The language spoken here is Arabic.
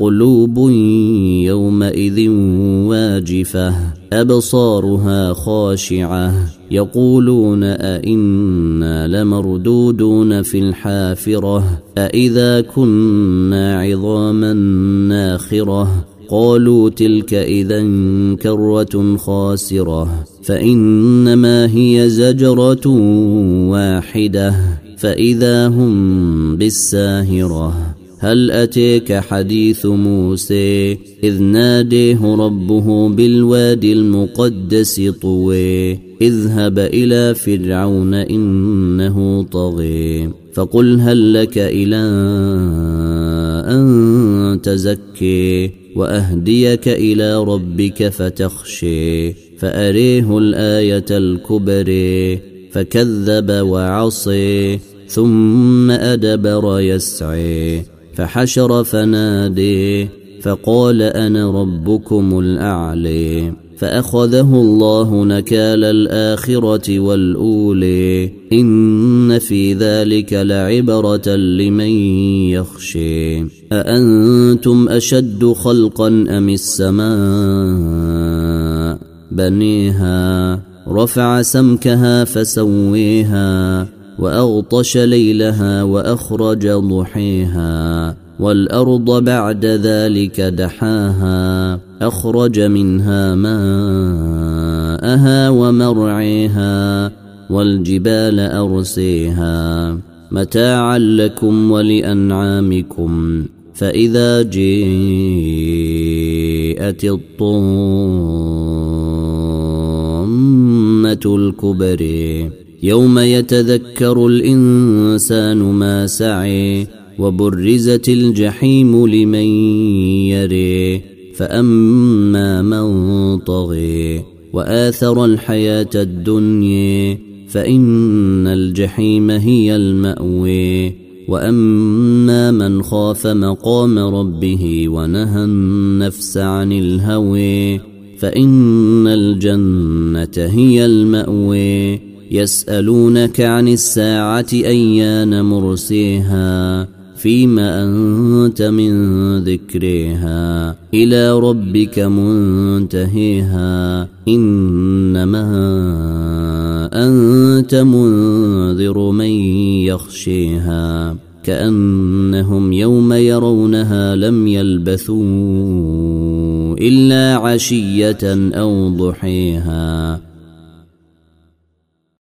قلوب يومئذ واجفة أبصارها خاشعة يقولون أئنا لمردودون في الحافرة أإذا كنا عظاما ناخرة قالوا تلك اذا كرة خاسرة فإنما هي زجرة واحدة فإذا هم بالساهرة. هل أتيك حديث موسى إذ ناديه ربه بالوادي المقدس طوي اذهب إلى فرعون إنه طغي فقل هل لك إلى أن تزكي وأهديك إلى ربك فتخشي فأريه الآية الكبرى فكذب وعصي ثم أدبر يسعي فحشر فنادي فقال أنا ربكم الأعلي فأخذه الله نكال الآخرة والأولي إن في ذلك لعبرة لمن يخشي. أأنتم أشد خلقا أم السماء؟ بنيها رفع سمكها فسويها. وأغطش ليلها وأخرج ضحيها والأرض بعد ذلك دحاها أخرج منها ماءها ومرعيها والجبال أرسيها متاعا لكم ولأنعامكم فإذا جيءت الطامة الكبري يوم يتذكر الإنسان ما سعي وبرزت الجحيم لمن يري فأما من طغي وآثر الحياة الدنيا فإن الجحيم هي المأوي وأما من خاف مقام ربه ونهى النفس عن الهوي فإن الجنة هي المأوي يسألونك عن الساعة أيان مرسيها فيما أنت من ذكرها إلى ربك منتهيها إنما أنت منذر من يخشيها كأنهم يوم يرونها لم يلبثوا إلا عشية أو ضحيها